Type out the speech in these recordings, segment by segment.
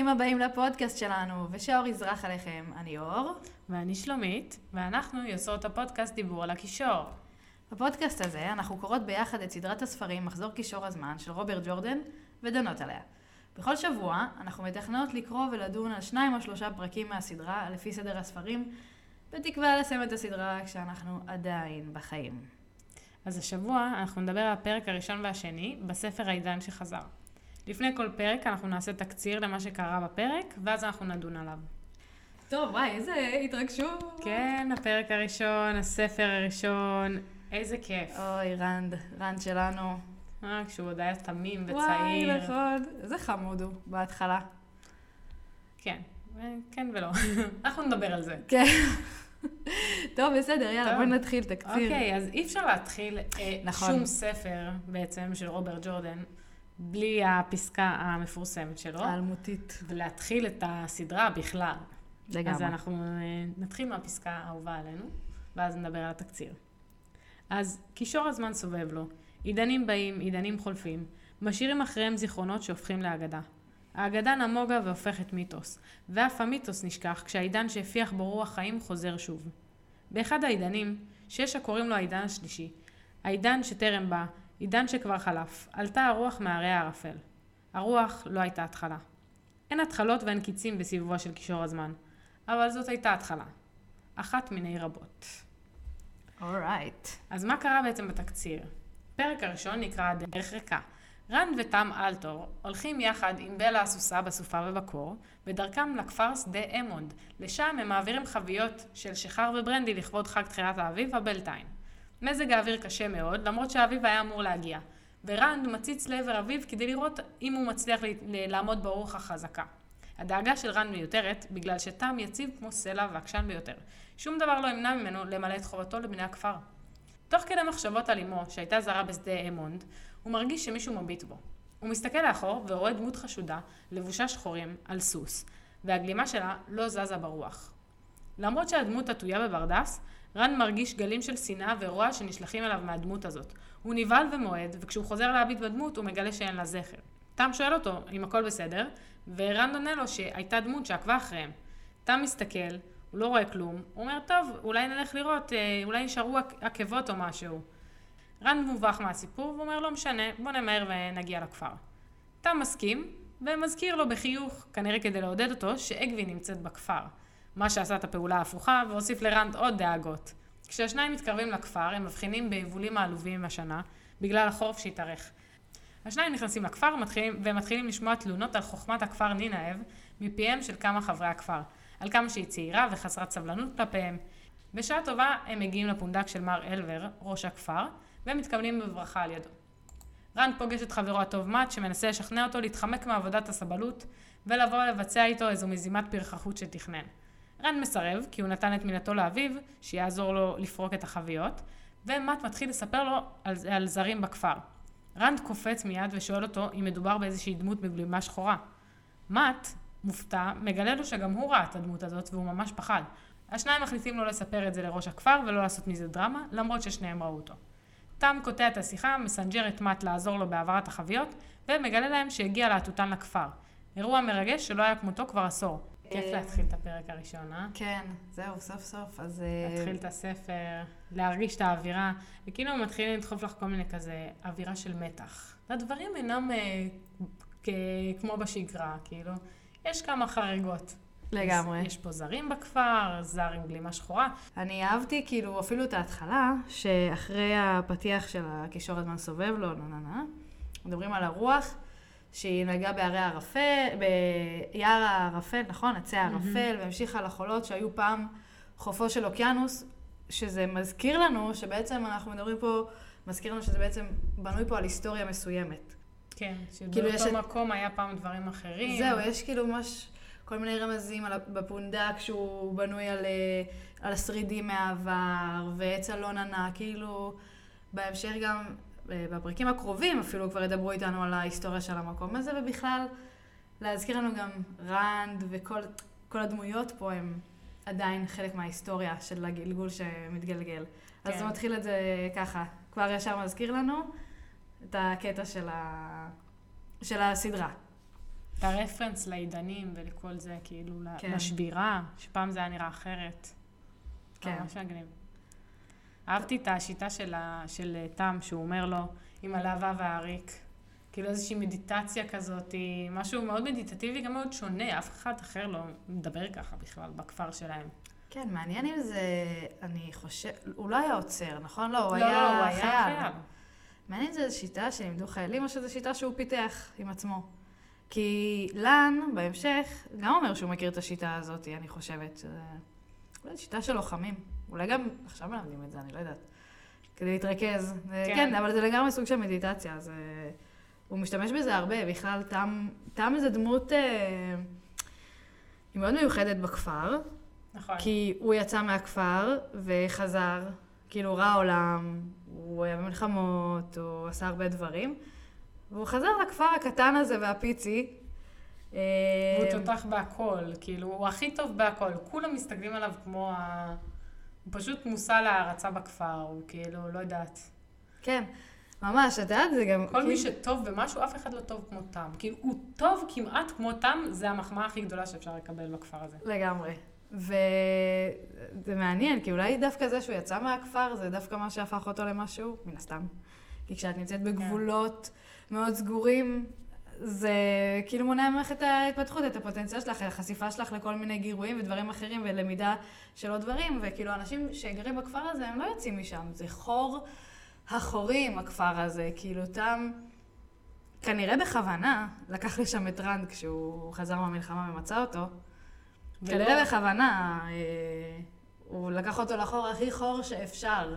ברוכים הבאים לפודקאסט שלנו, ושאור יזרח עליכם. אני אור. ואני שלומית, ואנחנו יוצרות הפודקאסט דיבור על הקישור. בפודקאסט הזה אנחנו קוראות ביחד את סדרת הספרים מחזור קישור הזמן של רוברט ג'ורדן, ודנות עליה. בכל שבוע אנחנו מתכננות לקרוא ולדון על שניים או שלושה פרקים מהסדרה לפי סדר הספרים, בתקווה לסיים את הסדרה כשאנחנו עדיין בחיים. אז השבוע אנחנו נדבר על הפרק הראשון והשני בספר העידן שחזר. לפני כל פרק אנחנו נעשה תקציר למה שקרה בפרק, ואז אנחנו נדון עליו. טוב, וואי, איזה התרגשות. כן, הפרק הראשון, הספר הראשון, איזה כיף. אוי, רנד, רנד שלנו. אה, כשהוא עוד היה תמים וצעיר. וואי, נכון. איזה חמוד הוא בהתחלה. כן, אה, כן ולא. אנחנו נדבר על זה. כן. טוב, בסדר, יאללה. בואי נתחיל תקציר. אוקיי, אז אי אפשר להתחיל אה, נכון. שום ספר בעצם של רוברט ג'ורדן בלי הפסקה המפורסמת שלו, האלמותית. ולהתחיל את הסדרה בכלל. אז לגמרי. אנחנו אה, נתחיל מהפסקה האהובה עלינו, ואז נדבר על התקציר. אז קישור הזמן סובב לו, עידנים באים, עידנים חולפים, משאירים אחריהם זיכרונות שהופכים לאגדה. האגדה נמוגה והופכת מיתוס, ואף המיתוס נשכח כשהעידן שהפיח בו רוח חיים חוזר שוב. באחד העידנים, שיש הקוראים לו העידן השלישי, העידן שטרם בא, עידן שכבר חלף, עלתה הרוח מהרי הערפל. הרוח לא הייתה התחלה. אין התחלות ואין קיצים בסיבובו של קישור הזמן, אבל זאת הייתה התחלה. אחת מיני רבות. אורייט. אז מה קרה בעצם בתקציר? פרק הראשון נקרא דרך ריקה. רן ותם אלתור הולכים יחד עם בלה הסוסה בסופה ובקור, בדרכם לכפר שדה אמונד. לשם הם מעבירים חביות של שיכר וברנדי לכבוד חג תחילת האביב, הבלתיים. מזג האוויר קשה מאוד, למרות שהאביב היה אמור להגיע. ורנד מציץ לעבר אביו כדי לראות אם הוא מצליח לעמוד ברוח החזקה. הדאגה של רן מיותרת, בגלל שתם יציב כמו סלע ועקשן ביותר. שום דבר לא ימנע ממנו למלא את חובתו לבני הכפר. תוך כדי מחשבות על אמו, שהייתה זרה בשדה אמונד, הוא מרגיש שמישהו מביט בו. הוא מסתכל לאחור ורואה דמות חשודה, לבושה שחורים, על סוס, והגלימה שלה לא זזה ברוח. למרות שהדמות עטויה בברדס, רן מרגיש גלים של שנאה ורוע שנשלחים אליו מהדמות הזאת. הוא נבהל ומועד, וכשהוא חוזר להביט בדמות, הוא מגלה שאין לה זכר. תם שואל אותו אם הכל בסדר, ורן עונה לו שהייתה דמות שעקבה אחריהם. תם מסתכל, הוא לא רואה כלום, הוא אומר, טוב, אולי נלך לראות, אה, אולי נשארו עק- עקבות או משהו. רן מובך מהסיפור, ואומר, לא משנה, בוא נמהר ונגיע לכפר. תם מסכים, ומזכיר לו בחיוך, כנראה כדי לעודד אותו, שאגבי נמצאת בכפר. מה שעשה את הפעולה ההפוכה, והוסיף לרנד עוד דאגות. כשהשניים מתקרבים לכפר, הם מבחינים ביבולים העלובים השנה, בגלל החורף שהתארך. השניים נכנסים לכפר מתחילים, ומתחילים לשמוע תלונות על חוכמת הכפר נינאב מפיהם של כמה חברי הכפר, על כמה שהיא צעירה וחסרת סבלנות כלפיהם. בשעה טובה הם מגיעים לפונדק של מר אלבר, ראש הכפר, והם מתקבלים בברכה על ידו. רן פוגש את חברו הטוב מאט, שמנסה לשכנע אותו להתחמק מעבודת הסבלות, ולבוא לבצע איתו איזו מזימת פרחחות שתכנן. רן מסרב, כי הוא נתן את מילתו לאביו, שיעזור לו לפרוק את החביות, ומאט מתחיל לספר לו על, על זרים בכפר. רנד קופץ מיד ושואל אותו אם מדובר באיזושהי דמות בגלימה שחורה. מאט, מופתע, מגלה לו שגם הוא ראה את הדמות הזאת והוא ממש פחד. השניים מחליטים לא לספר את זה לראש הכפר ולא לעשות מזה דרמה, למרות ששניהם ראו אותו. תם קוטע את השיחה, מסנג'ר את מאט לעזור לו בהעברת החביות, ומגלה להם שהגיע להטוטן לכפר. אירוע מרגש שלא היה כמותו כבר עשור. כיף אה, להתחיל את הפרק הראשון, אה? כן, זהו, סוף סוף. אז... אה, להתחיל את הספר, להרגיש את האווירה, וכאילו מתחילים לדחוף לך כל מיני כזה אווירה של מתח. והדברים אינם אה, כ- כמו בשגרה, כאילו, יש כמה חריגות. לגמרי. יש, יש פה זרים בכפר, זר עם גלימה שחורה. אני אהבתי כאילו אפילו את ההתחלה, שאחרי הפתיח של הקישור הזמן סובב לו, נה נה נה, מדברים על הרוח שהיא נגעה בהרי הערפל, ביער הערפל, נכון? עצי הערפל, והמשיכה לחולות שהיו פעם חופו של אוקיינוס, שזה מזכיר לנו שבעצם אנחנו מדברים פה, מזכיר לנו שזה בעצם בנוי פה על היסטוריה מסוימת. כן, כאילו, יש שבאותו את- מקום היה פעם דברים אחרים. זהו, יש כאילו ממש כל מיני רמזים על, בפונדק שהוא בנוי על, אה, על השרידים מהעבר, ועץ אלון ענק, כאילו, בהמשך גם, בפרקים הקרובים אפילו כבר ידברו איתנו על ההיסטוריה של המקום הזה, ובכלל, להזכיר לנו גם רנד וכל כל הדמויות פה הם עדיין חלק מההיסטוריה של הגלגול שמתגלגל. אז כן. זה מתחיל את זה ככה, כבר ישר מזכיר לנו את הקטע של, ה... של הסדרה. את הרפרנס לעידנים ולכל זה, כאילו, כן. לשבירה, שפעם זה היה נראה אחרת. כן. ממש מגניב. אהבתי את השיטה של, ה, של אה, תם, שהוא אומר לו, עם הלהבה והעריק. כאילו איזושהי מדיטציה כזאת, משהו מאוד מדיטטיבי, גם מאוד שונה, אף אחד אחר לא מדבר ככה בכלל בכפר שלהם. כן, מעניין אם זה, אני חושב, הוא לא היה עוצר, נכון? לא, הוא לא, היה לא, הוא היה חייל. חייל. מעניין אם זו שיטה שלימדו חיילים, או שזו שיטה שהוא פיתח עם עצמו. כי לן, בהמשך, גם אומר שהוא מכיר את השיטה הזאת, אני חושבת. אולי זו שיטה של לוחמים. אולי גם עכשיו מלמדים את זה, אני לא יודעת. כדי להתרכז. כן, כן. אבל זה לגמרי סוג של מדיטציה, אז... אה, הוא משתמש בזה הרבה, בכלל תם, תם זה דמות... אה, היא מאוד מיוחדת בכפר, נכון. כי הוא יצא מהכפר וחזר, כאילו ראה עולם, הוא היה במלחמות, הוא עשה הרבה דברים, והוא חזר לכפר הקטן הזה והפיצי. אה, והוא תותח בהכל, כאילו, הוא הכי טוב בהכל. כולם מסתכלים עליו כמו ה... הוא פשוט מושא להערצה בכפר, הוא כאילו, לא יודעת. כן, ממש, את יודעת, זה גם... כל מי כאילו- שטוב במשהו, אף אחד לא טוב כמו תם. כאילו, הוא טוב כמעט כמו תם, זה המחמאה הכי גדולה שאפשר לקבל בכפר הזה. לגמרי. וזה מעניין, כי אולי דווקא זה שהוא יצא מהכפר, זה דווקא מה שהפך אותו למשהו, מן הסתם. כי כשאת נמצאת בגבולות מאוד סגורים, זה כאילו מונע ממך את ההתפתחות, את הפוטנציאל שלך, החשיפה שלך לכל מיני גירויים ודברים אחרים, ולמידה של עוד דברים, וכאילו אנשים שגרים בכפר הזה, הם לא יוצאים משם, זה חור החורים, הכפר הזה, כאילו תם... כנראה בכוונה לקח לשם את רנד כשהוא חזר מהמלחמה ומצא אותו. ולא- כנראה בכוונה, אה, הוא לקח אותו לחור הכי חור שאפשר.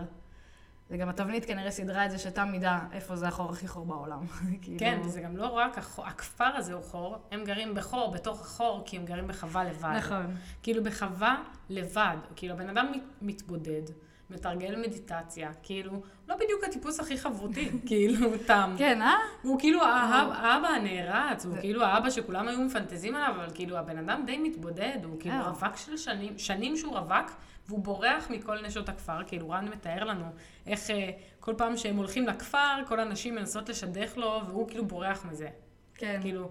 וגם התבנית כנראה סידרה את זה שתם מידע איפה זה החור הכי חור בעולם. כאילו- כן, וזה גם לא רק, הכפר הזה הוא חור, הם גרים בחור, בתוך החור, כי הם גרים בחווה לבד. נכון. כאילו בחווה לבד, כאילו הבן אדם מת- מתבודד, מתרגל מדיטציה, כאילו, לא בדיוק הטיפוס הכי חברותי, כאילו, תם. כן, אה? הוא כאילו אה. האב, האבא הנערץ, הוא כאילו האבא שכולם היו מפנטזים עליו, אבל כאילו הבן אדם די מתבודד, הוא כאילו אה. רווק של שנים, שנים שהוא רווק, והוא בורח מכל נשות הכפר, כאילו רן מתאר לנו איך אה, כל פעם שהם הולכים לכפר, כל הנשים מנסות לשדך לו, והוא כאילו בורח מזה. כן. כאילו,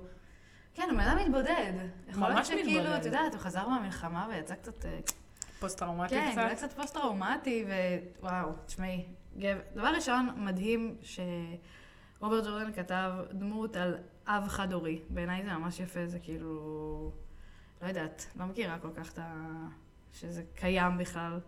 כן, הבן אדם מתבודד. יכול להיות ממש שכאילו, מתבודד. את יודעת, הוא חזר מהמלחמה ויצא קצת... פוסט-טראומטי כן, קצת. זה היה קצת פוסט-טראומטי, ווואו, תשמעי. גב- דבר ראשון, מדהים שרוברט ג'ורדן כתב דמות על אב חד-הורי. בעיניי זה ממש יפה, זה כאילו... לא יודעת, לא מכירה כל כך את ה... שזה קיים בכלל.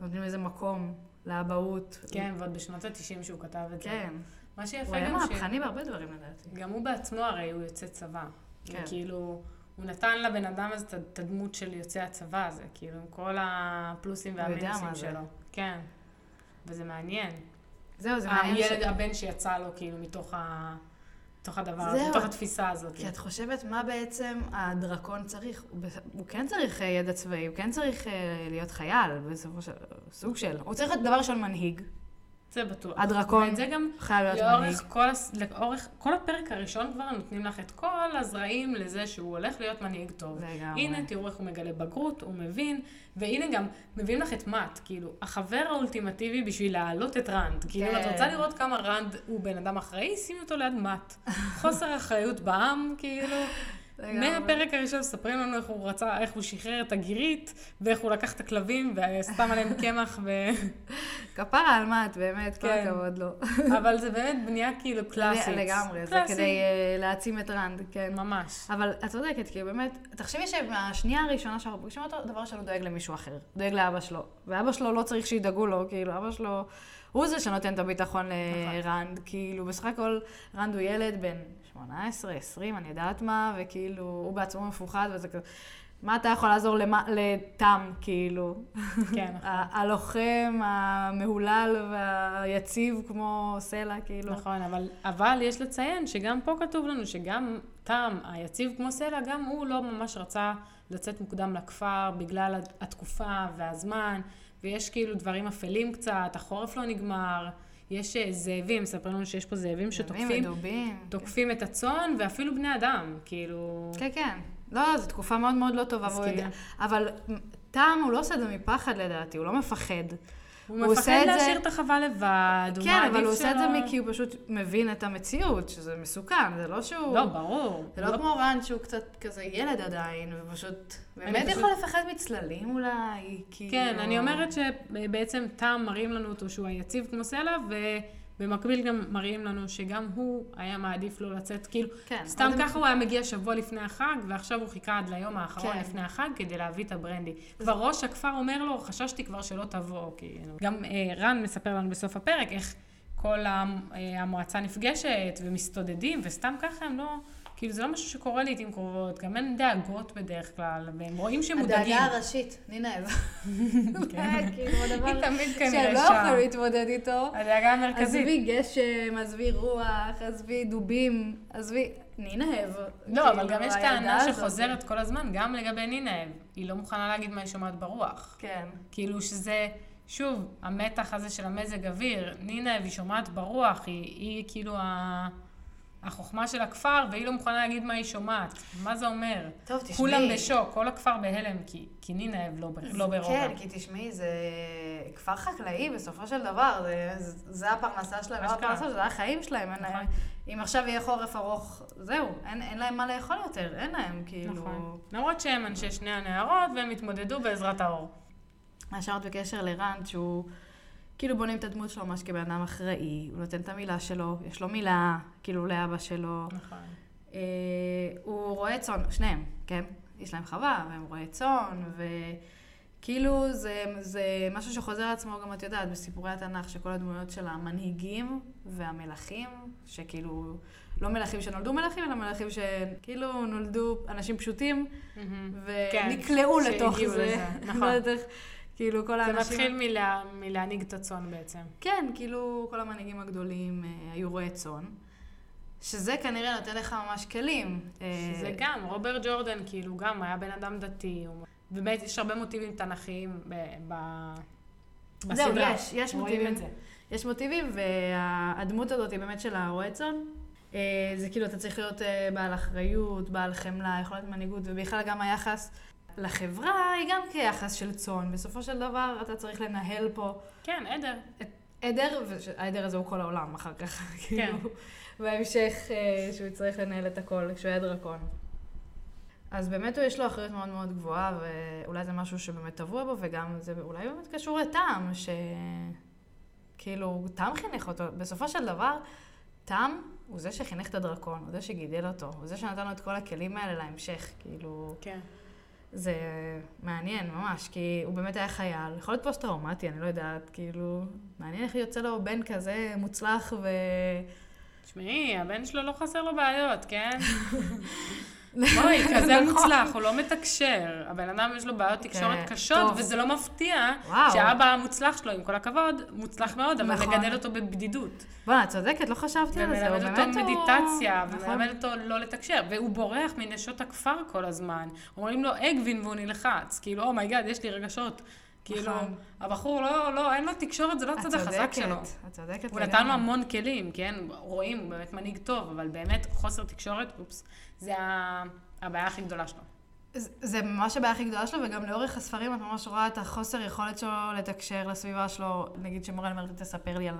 נותנים איזה מקום לאבהות. כן, ועוד בשנות ה-90 שהוא כתב את זה. כן. מה הוא שיפה היה גם ש... מהפכני בהרבה דברים לדעתי. גם הוא בעצמו הרי הוא יוצא צבא. כן. כאילו, הוא נתן לבן אדם הזה את הדמות של יוצא הצבא הזה, כאילו, עם כל הפלוסים והמינוסים מה זה. שלו. כן. וזה מעניין. זהו, זה מעניין ש... הילד, הבן שיצא לו, כאילו, מתוך ה... מתוך הדבר הזה. מתוך התפיסה הזאת. כי את חושבת מה בעצם הדרקון צריך. הוא, הוא כן צריך אה, ידע צבאי, הוא כן צריך אה, להיות חייל, בסופו של... סוג של... הוא צריך דבר ראשון מנהיג. זה בטוח. הדרקון זה גם חייב להיות מנהיג. לאורך כל. לאורך כל הפרק הראשון כבר נותנים לך את כל הזרעים לזה שהוא הולך להיות מנהיג טוב. לגמרי. הנה, תראו איך הוא מגלה בגרות, הוא מבין, והנה גם מביאים לך את מאט, כאילו, החבר האולטימטיבי בשביל להעלות את רנד. כאילו, אם את כן. רוצה לראות כמה רנד הוא בן אדם אחראי, שימי אותו ליד מאט. חוסר אחריות בעם, כאילו. מהפרק הראשון מספרים לנו איך הוא רצה, איך הוא שחרר את הגירית, ואיך הוא לקח את הכלבים ושם עליהם קמח, ו... כפרה על מה את, באמת, כל כן. הכבוד לו. אבל זה באמת בנייה כאילו קלאסית. לגמרי, זה. כדי אה, להעצים את רנד, כן. ממש. אבל את צודקת, כי באמת, תחשבי שמהשנייה הראשונה שאנחנו פוגשים אותו, דבר שלו דואג למישהו אחר, דואג לאבא שלו. ואבא שלו לא צריך שידאגו לו, כאילו, אבא שלו, הוא זה שנותן את הביטחון לרנד, כאילו, בסך הכל, רנד הוא ילד בן 18, 20, אני יודעת מה, וכאילו, הוא בעצמו מפוחד, וזה כזה, מה אתה יכול לעזור למה- לתם, כאילו? כן. הלוחם המהולל והיציב כמו סלע, כאילו. נכון, אבל, אבל יש לציין שגם פה כתוב לנו שגם תם, היציב כמו סלע, גם הוא לא ממש רצה לצאת מוקדם לכפר בגלל התקופה והזמן, ויש כאילו דברים אפלים קצת, החורף לא נגמר, יש אה, זאבים, מספרים לנו שיש פה זאבים שתוקפים מדובים. תוקפים את הצאן, ואפילו בני אדם, כאילו... כן, כן. לא, זו תקופה מאוד מאוד לא טובה. יודע. אבל תם הוא לא עושה את זה מפחד לדעתי, הוא לא מפחד. הוא הוא מפחד את זה- להשאיר את החווה לבד, הוא כן, מעדיף אבל הוא עושה את זה שלא- כי הוא פשוט מבין את המציאות, שזה מסוכן, זה לא שהוא... לא, ברור. זה הוא לא כמו רן שהוא קצת כזה ילד עדיין, ופשוט באמת פשוט- יכול לפחד מצללים אולי, כאילו... כן, אני אומרת שבעצם טעם מראים לנו אותו שהוא היציב כמו סלע, ובמקביל גם מראים לנו שגם הוא היה מעדיף לא לצאת, כאילו, כן, סתם ככה הוא היה מגיע שבוע לפני החג, ועכשיו הוא חיכה עד ליום האחרון כן. לפני החג כדי להביא את הברנדי. כבר ראש הכפר אומר לו, חששתי כבר שלא תבוא, כאילו. גם אה, רן מספר לנו בסוף הפרק איך כל אה, המועצה נפגשת ומסתודדים, וסתם ככה הם לא... כאילו, זה לא משהו שקורה לעיתים קרובות, גם אין דאגות בדרך כלל, והם רואים שהם מודאגים. הדאגה הראשית, נינה אב. כן. כאילו הדבר שהם לא. יכולים להתמודד איתו. הדאגה המרכזית. עזבי גשם, עזבי רוח, עזבי דובים, עזבי... נינה אב. לא, אבל כאילו, גם יש טענה. שחוזרת כל הזמן, גם לגבי נינה, היא לא מוכנה להגיד מה היא שומעת ברוח. כן. כאילו שזה, שוב, המתח הזה של המזג אוויר, נינה, היא שומעת ברוח, היא, היא כאילו ה... החוכמה של הכפר, והיא לא מוכנה להגיד מה היא שומעת. מה זה אומר? טוב, תשמעי. כולם בשוק, כל הכפר בהלם, כי, כי נינה לא, ב- לא ברוגע. כן, כי תשמעי, זה כפר חקלאי בסופו של דבר, זה, זה, הפרנסה שלהם, לא. הפרנסה זה החיים שלהם. אין נכון. להם, אם עכשיו יהיה חורף ארוך, זהו, אין, אין להם מה לאכול יותר, אין להם, כאילו... נכון. למרות שהם אנשי שני הנערות, והם התמודדו בעזרת האור. מה שאמרת בקשר לרנט, שהוא כאילו בונים את הדמות שלו ממש כבן אדם אחראי, הוא נותן את המילה שלו, יש לו מילה, כאילו לאבא שלו. נכון. אה, הוא רועה צאן, שניהם, כן? יש להם חווה, והם רועי צאן, וכאילו זה, זה משהו שחוזר על עצמו גם, את יודעת, בסיפורי התנ"ך, שכל הדמויות של המנהיגים והמלכים, שכאילו, לא מלכים שנולדו מלכים, אלא מלכים שכאילו נולדו אנשים פשוטים, מהמם. ונקלעו כן, לתוך זה. לזה, נכון. כאילו כל זה האנשים... מתחיל מלה, מלהנהיג את הצאן בעצם. כן, כאילו כל המנהיגים הגדולים אה, היו רועי צאן. שזה כנראה נותן לך ממש כלים. אה, שזה גם, רוברט ג'ורדן, כאילו, גם היה בן אדם דתי. הוא- באמת, יש הרבה מוטיבים תנכיים ב- ב- בסדרה. זהו, יש, יש מוטיבים. זה. יש מוטיבים, והדמות הזאת היא באמת של הרועה צאן. אה, זה כאילו, אתה צריך להיות אה, בעל אחריות, בעל חמלה, יכולת מנהיגות, ובכלל גם היחס לחברה היא גם כיחס של צאן. בסופו של דבר אתה צריך לנהל פה כן, עדר. עדר, והעדר הזה הוא כל העולם אחר כך, כן. כאילו, בהמשך אה, שהוא יצטרך לנהל את הכל, כשהוא היה דרקון. אז באמת הוא יש לו אחריות מאוד מאוד גבוהה, ואולי זה משהו שבאמת טבוע בו, וגם זה אולי באמת קשור לטעם, שכאילו, טעם חינך אותו. בסופו של דבר, טעם הוא זה שחינך את הדרקון, הוא זה שגידל אותו, הוא זה שנתן לו את כל הכלים האלה להמשך, כאילו... כן. זה מעניין, ממש, כי הוא באמת היה חייל, יכול להיות פוסט-טראומטי, אני לא יודעת, כאילו, מעניין איך יוצא לו בן כזה מוצלח ו... תשמעי, הבן שלו לא חסר לו בעיות, כן? בואי, כזה נכון. מוצלח, הוא לא מתקשר. הבן אדם יש לו בעיות תקשורת כן, קשות. וזה לא מפתיע. שהאבא המוצלח שלו, עם כל הכבוד, מוצלח מאוד, אבל נכון. מגדל אותו בבדידות. בוא'נה, את צודקת, לא חשבתי על זה, הוא ומלמד אותו. מדיטציה, נכון. ומלמד אותו לא לתקשר, והוא בורח מנשות הכפר כל הזמן. אומרים לו אגווין והוא נלחץ, כאילו, oh my god, יש לי רגשות. כאילו, נכון. הבחור לא, לא, אין לו תקשורת, זה לא את הצד החזק שלו. צודקת, את צודקת. הוא נתן לו המון כלים, כן? רואים, הוא באמת מנהיג טוב, אבל באמת חוסר תקשורת, אופס, זה הבעיה הכי גדולה שלו. זה- ממש הבעיה הכי גדולה שלו, וגם לאורך הספרים את ממש רואה את החוסר יכולת שלו לתקשר לסביבה שלו. נגיד שמורן אומרת, תספר לי על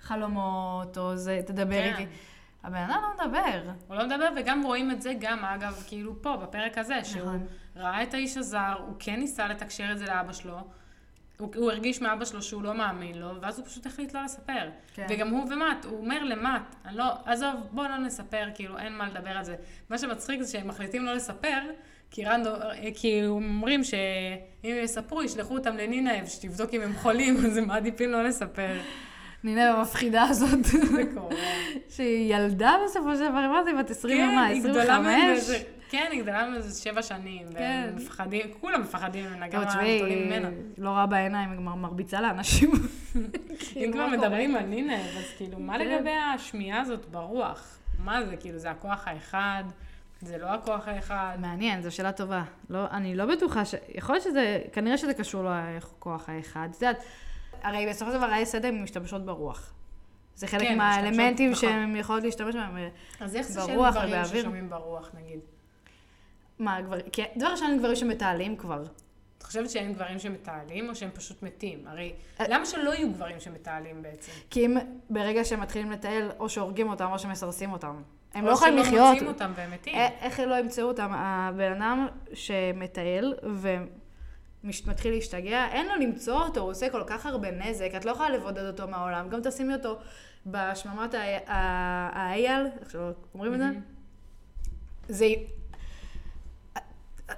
חלומות, או זה, תדבר כן. איתי. הבן אדם לא מדבר. הוא לא מדבר, וגם רואים את זה גם, אגב, כאילו פה, בפרק הזה, שהוא נכון. ראה את האיש הזר, הוא כן ניסה לתקשר את זה לאבא שלו. הוא, הוא הרגיש מאבא שלו שהוא לא מאמין לו, ואז הוא פשוט החליט לא לספר. כן. וגם הוא ומט, הוא אומר למט, אני לא, עזוב, בוא לא נספר, כאילו, אין מה לדבר על זה. מה שמצחיק זה שהם מחליטים לא לספר, כי רנדו, כי אומרים שאם יספרו, ישלחו אותם לנינאב, שתבדוק אם הם חולים, אז הם מעדיפים לא לספר. נינה המפחידה הזאת, זה קורה. שהיא ילדה בסופו של דבר, מה זה, בת 20 כן, ומה, היא גדולה מהם 25? באיזה- כן, היא גדולה מהם איזה שבע שנים, כן. והם מפחדים, כולם מפחדים ממנה, גם הגדולים ממנה. לא ראה בעיניים, היא כבר מרביצה לאנשים. אם כאילו, כבר? מדברים על נינה, אז כאילו, מה כן. לגבי השמיעה הזאת ברוח? מה זה, כאילו, זה הכוח האחד? זה לא הכוח האחד? מעניין, זו שאלה טובה. לא, אני לא בטוחה ש... יכול להיות שזה, כנראה שזה קשור לכוח האחד. את יודעת, הרי בסופו של דבר האי סדר משתמשות ברוח. זה חלק כן, מהאלמנטים שהן יכולות להשתמש בהם. אז איך זה שאין גברים? ששומעים ברוח, נגיד? מה, גבר... כי דבר ראשון, גברים שמתעלים כבר. את חושבת שאין גברים שמתעלים, או שהם פשוט מתים? הרי, אה. למה שלא יהיו גברים שמתעלים בעצם? כי אם ברגע שהם מתחילים לטייל, או שהורגים אותם או שמסרסים אותם. הם לא יכולים לחיות. או שלא מוצאים אותם והם מתים. א- איך לא ימצאו אותם? הבן אדם שמטייל ומתחיל להשתגע, אין לו למצוא אותו, הוא עושה כל כך הרבה נזק, את לא יכולה לבודד אותו מהעולם. גם תשימי אותו בשממת ה- ה- האייל, שלא אומרים את זה? מהמם. זה...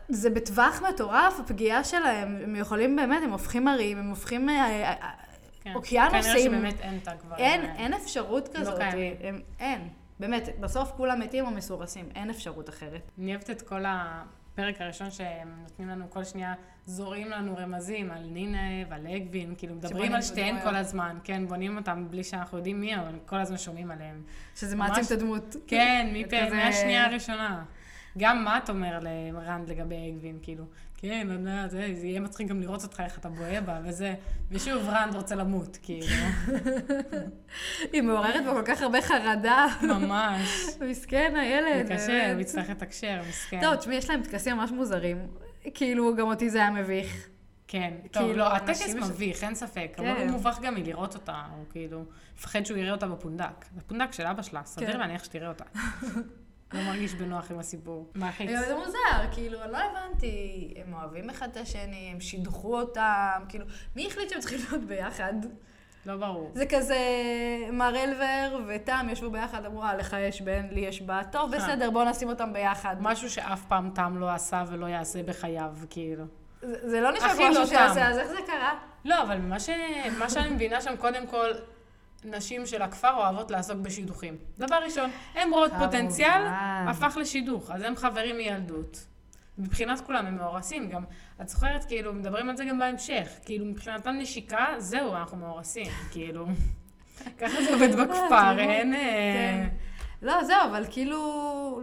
זה בטווח מטורף, הפגיעה שלהם, הם יכולים באמת, הם הופכים ערים, הם הופכים אה, אה, אה, כן. אוקיינוסים. כנראה שבאמת אין את הגברים אין, האלה. אין אפשרות לא כזאת. קיימים. הם, אין. באמת, בסוף כולם מתים או מסורסים, אין אפשרות אחרת. אני אוהבת את כל הפרק הראשון שהם נותנים לנו כל שנייה, זורים לנו רמזים על נינה ועל אגווין, כאילו מדברים על שתיהן. כל הזמן, כן, בונים אותם בלי שאנחנו יודעים מי, אבל כל הזמן שומעים עליהם. שזה מעצים את הדמות. כן, מהשנייה הראשונה. גם מה את אומר לרנד לגבי אגווין, כאילו, כן, אני יודעת, זה יהיה מצחיק גם לראות אותך, איך אתה בוהה בה, וזה, ושוב, רנד רוצה למות, כאילו, היא מעוררת בו כל כך הרבה חרדה. ממש. מסכן הילד. זה קשה. הוא יצטרך לתקשר, מסכן. טוב, תשמעי, יש להם טקסים ממש מוזרים. כאילו, גם אותי זה היה מביך. כן, טוב, כאילו, לא, הטקס מביך, אין ספק, כן. אבל הוא מובך גם מלראות אותה, הוא כאילו, מפחד שהוא יראה אותה בפונדק. בפונדק של אבא שלה, סביר כן. להניח שתראה אותה. לא מרגיש בנוח עם הסיפור. מלחיץ. זה מוזר, כאילו, אני לא הבנתי, הם אוהבים אחד את השני, הם שידכו אותם, כאילו, מי החליט שהם צריכים להיות ביחד? לא ברור. זה כזה, מר אלבר ותם ישבו ביחד, אמרו, "אה, לך יש בן, לי יש בת, טוב, אה. בסדר, בואו נשים אותם ביחד. משהו שאף פעם תם לא עשה ולא יעשה בחייו, כאילו. זה זה לא לא משהו שיעשה, תם. אז איך זה קרה? לא, אבל מה, ש... מה שאני מבינה שם, קודם כל, נשים של הכפר אוהבות לעסוק בשידוכים. דבר ראשון, הן רואות. פוטנציאל, הפך לשידוך, אז הם חברים מילדות. מבחינת כולם הם מאורסים, גם, את זוכרת, כאילו, מדברים על זה גם בהמשך, כאילו, מבחינתם נשיקה, זהו, אנחנו מאורסים, כאילו. ככה זה עובד בכפר, אין... אה, כן. לא, זהו, אבל כאילו,